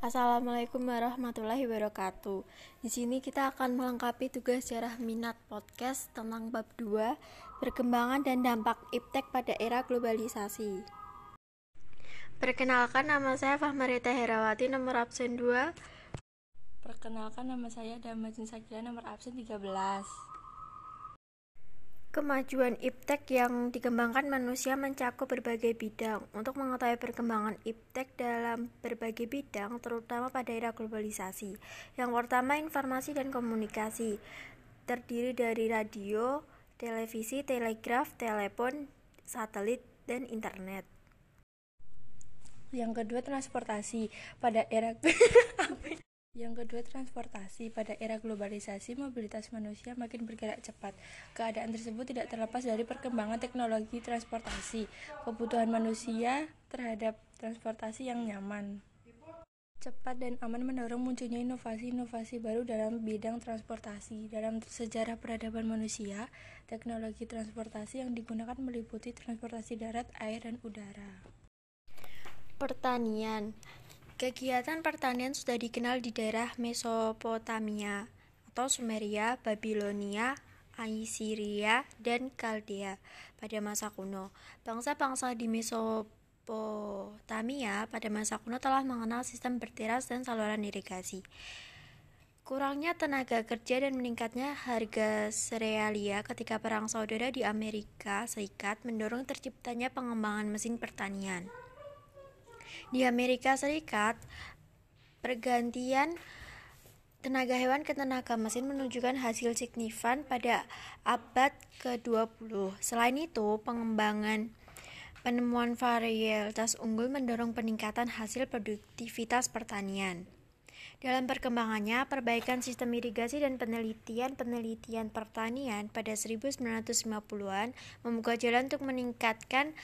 Assalamualaikum warahmatullahi wabarakatuh. Di sini kita akan melengkapi tugas sejarah minat podcast tentang bab 2, perkembangan dan dampak iptek pada era globalisasi. Perkenalkan nama saya Fahmarita Herawati nomor absen 2. Perkenalkan nama saya Damajin Sakila nomor absen 13. Kemajuan iptek yang dikembangkan manusia mencakup berbagai bidang. Untuk mengetahui perkembangan iptek dalam berbagai bidang, terutama pada era globalisasi. Yang pertama, informasi dan komunikasi. Terdiri dari radio, televisi, telegraf, telepon, satelit, dan internet. Yang kedua, transportasi. Pada era Yang kedua, transportasi. Pada era globalisasi, mobilitas manusia makin bergerak cepat. Keadaan tersebut tidak terlepas dari perkembangan teknologi transportasi, kebutuhan manusia terhadap transportasi yang nyaman. Cepat dan aman mendorong munculnya inovasi-inovasi baru dalam bidang transportasi. Dalam sejarah peradaban manusia, teknologi transportasi yang digunakan meliputi transportasi darat, air, dan udara. Pertanian Kegiatan pertanian sudah dikenal di daerah Mesopotamia atau Sumeria, Babilonia, Assyria, dan Kaldea pada masa kuno. Bangsa-bangsa di Mesopotamia pada masa kuno telah mengenal sistem berteras dan saluran irigasi. Kurangnya tenaga kerja dan meningkatnya harga serealia ketika perang saudara di Amerika Serikat mendorong terciptanya pengembangan mesin pertanian. Di Amerika Serikat, pergantian tenaga hewan ke tenaga mesin menunjukkan hasil signifan pada abad ke-20. Selain itu, pengembangan penemuan varietas unggul mendorong peningkatan hasil produktivitas pertanian. Dalam perkembangannya, perbaikan sistem irigasi dan penelitian-penelitian pertanian pada 1950-an membuka jalan untuk meningkatkan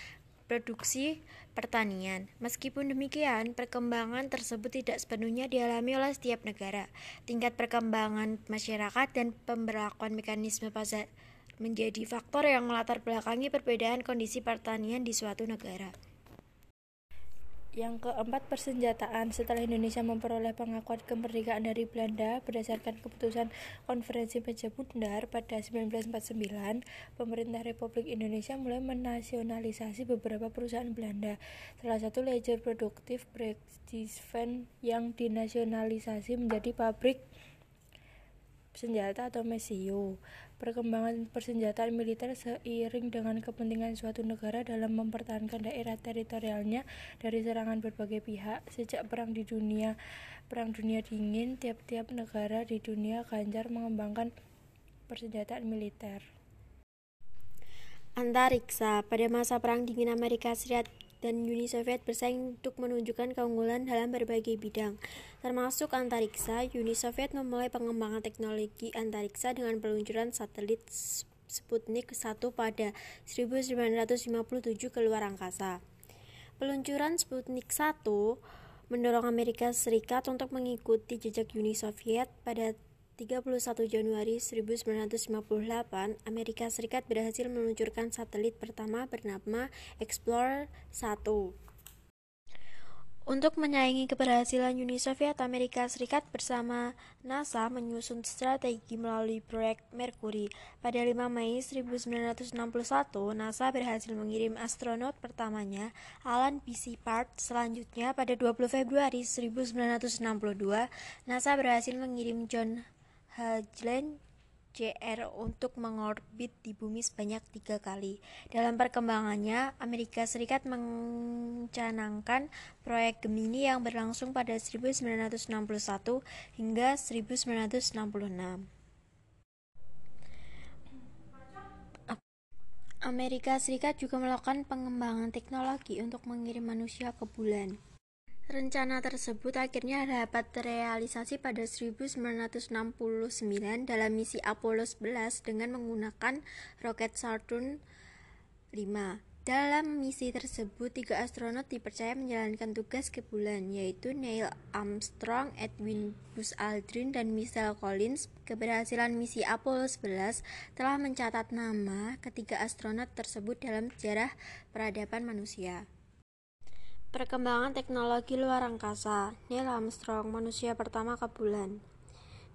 produksi pertanian. Meskipun demikian, perkembangan tersebut tidak sepenuhnya dialami oleh setiap negara. Tingkat perkembangan masyarakat dan pemberlakuan mekanisme pasar menjadi faktor yang melatar belakangi perbedaan kondisi pertanian di suatu negara. Yang keempat, persenjataan. Setelah Indonesia memperoleh pengakuan kemerdekaan dari Belanda berdasarkan keputusan Konferensi Meja Bundar pada 1949, pemerintah Republik Indonesia mulai menasionalisasi beberapa perusahaan Belanda. Salah satu ledger produktif Brechtesven yang dinasionalisasi menjadi pabrik senjata atau mesio. Perkembangan persenjataan militer seiring dengan kepentingan suatu negara dalam mempertahankan daerah teritorialnya dari serangan berbagai pihak. Sejak perang di dunia Perang Dunia Dingin, tiap-tiap negara di dunia gencar mengembangkan persenjataan militer. Antariksa pada masa Perang Dingin Amerika Serikat dan Uni Soviet bersaing untuk menunjukkan keunggulan dalam berbagai bidang, termasuk antariksa. Uni Soviet memulai pengembangan teknologi antariksa dengan peluncuran satelit Sputnik 1 pada 1957 ke luar angkasa. Peluncuran Sputnik 1 mendorong Amerika Serikat untuk mengikuti jejak Uni Soviet pada 31 Januari 1958, Amerika Serikat berhasil meluncurkan satelit pertama bernama Explorer 1. Untuk menyaingi keberhasilan Uni Soviet, Amerika Serikat bersama NASA menyusun strategi melalui proyek Mercury. Pada 5 Mei 1961, NASA berhasil mengirim astronot pertamanya, Alan B. Shepard. Selanjutnya, pada 20 Februari 1962, NASA berhasil mengirim John Hagland JR untuk mengorbit di bumi sebanyak tiga kali. Dalam perkembangannya, Amerika Serikat mencanangkan proyek Gemini yang berlangsung pada 1961 hingga 1966. Amerika Serikat juga melakukan pengembangan teknologi untuk mengirim manusia ke bulan. Rencana tersebut akhirnya dapat terrealisasi pada 1969 dalam misi Apollo 11 dengan menggunakan roket Saturn V. Dalam misi tersebut, tiga astronot dipercaya menjalankan tugas ke bulan, yaitu Neil Armstrong, Edwin Buzz Aldrin, dan Michael Collins. Keberhasilan misi Apollo 11 telah mencatat nama ketiga astronot tersebut dalam sejarah peradaban manusia. Perkembangan teknologi luar angkasa Neil Armstrong, manusia pertama ke bulan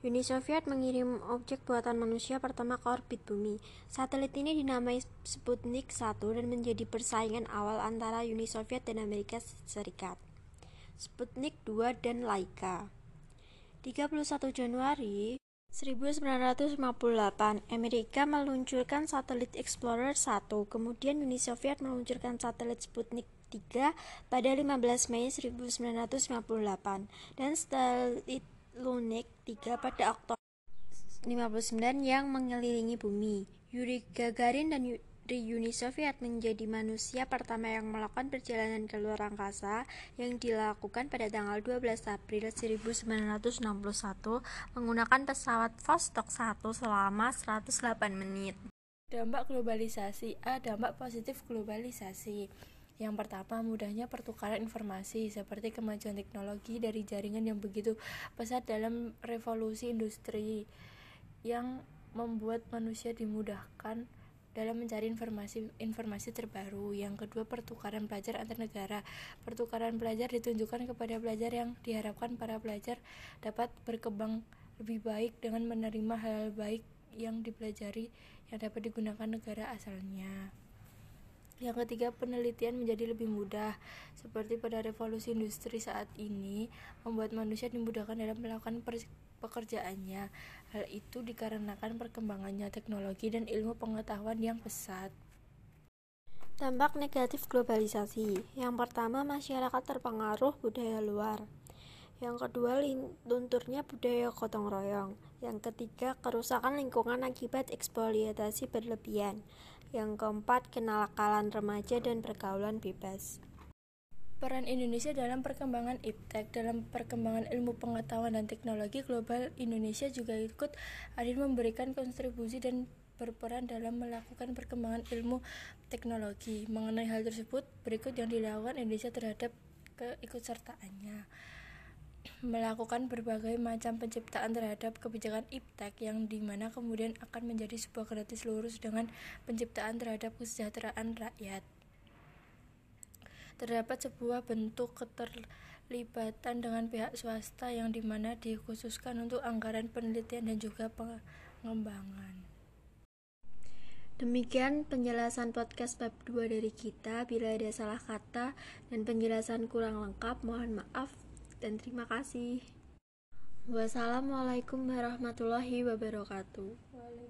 Uni Soviet mengirim objek buatan manusia pertama ke orbit bumi. Satelit ini dinamai Sputnik 1 dan menjadi persaingan awal antara Uni Soviet dan Amerika Serikat. Sputnik 2 dan Laika 31 Januari 1958, Amerika meluncurkan satelit Explorer 1, kemudian Uni Soviet meluncurkan satelit Sputnik 3 pada 15 Mei 1958 dan satelit Lunik 3 pada Oktober 59 yang mengelilingi bumi. Yuri Gagarin dan dari Uni Soviet menjadi manusia pertama yang melakukan perjalanan ke luar angkasa yang dilakukan pada tanggal 12 April 1961 menggunakan pesawat Vostok 1 selama 108 menit. Dampak globalisasi A. Dampak positif globalisasi yang pertama, mudahnya pertukaran informasi seperti kemajuan teknologi dari jaringan yang begitu pesat dalam revolusi industri yang membuat manusia dimudahkan dalam mencari informasi-informasi terbaru. Yang kedua, pertukaran pelajar antar negara. Pertukaran pelajar ditunjukkan kepada pelajar yang diharapkan para pelajar dapat berkembang lebih baik dengan menerima -hal baik yang dipelajari yang dapat digunakan negara asalnya. Yang ketiga, penelitian menjadi lebih mudah. Seperti pada revolusi industri saat ini, membuat manusia dimudahkan dalam melakukan pekerjaannya. Hal itu dikarenakan perkembangannya teknologi dan ilmu pengetahuan yang pesat. Dampak negatif globalisasi. Yang pertama, masyarakat terpengaruh budaya luar. Yang kedua, lunturnya budaya gotong royong. Yang ketiga, kerusakan lingkungan akibat eksploitasi berlebihan. Yang keempat, kenakalan remaja dan pergaulan bebas. Peran Indonesia dalam perkembangan iptek dalam perkembangan ilmu pengetahuan dan teknologi global Indonesia juga ikut adil memberikan kontribusi dan berperan dalam melakukan perkembangan ilmu teknologi. Mengenai hal tersebut, berikut yang dilakukan Indonesia terhadap keikutsertaannya melakukan berbagai macam penciptaan terhadap kebijakan iptek yang di mana kemudian akan menjadi sebuah gratis lurus dengan penciptaan terhadap kesejahteraan rakyat. Terdapat sebuah bentuk keterlibatan dengan pihak swasta yang di mana dikhususkan untuk anggaran penelitian dan juga pengembangan. Demikian penjelasan podcast bab 2 dari kita. Bila ada salah kata dan penjelasan kurang lengkap, mohon maaf dan terima kasih. Wassalamualaikum warahmatullahi wabarakatuh.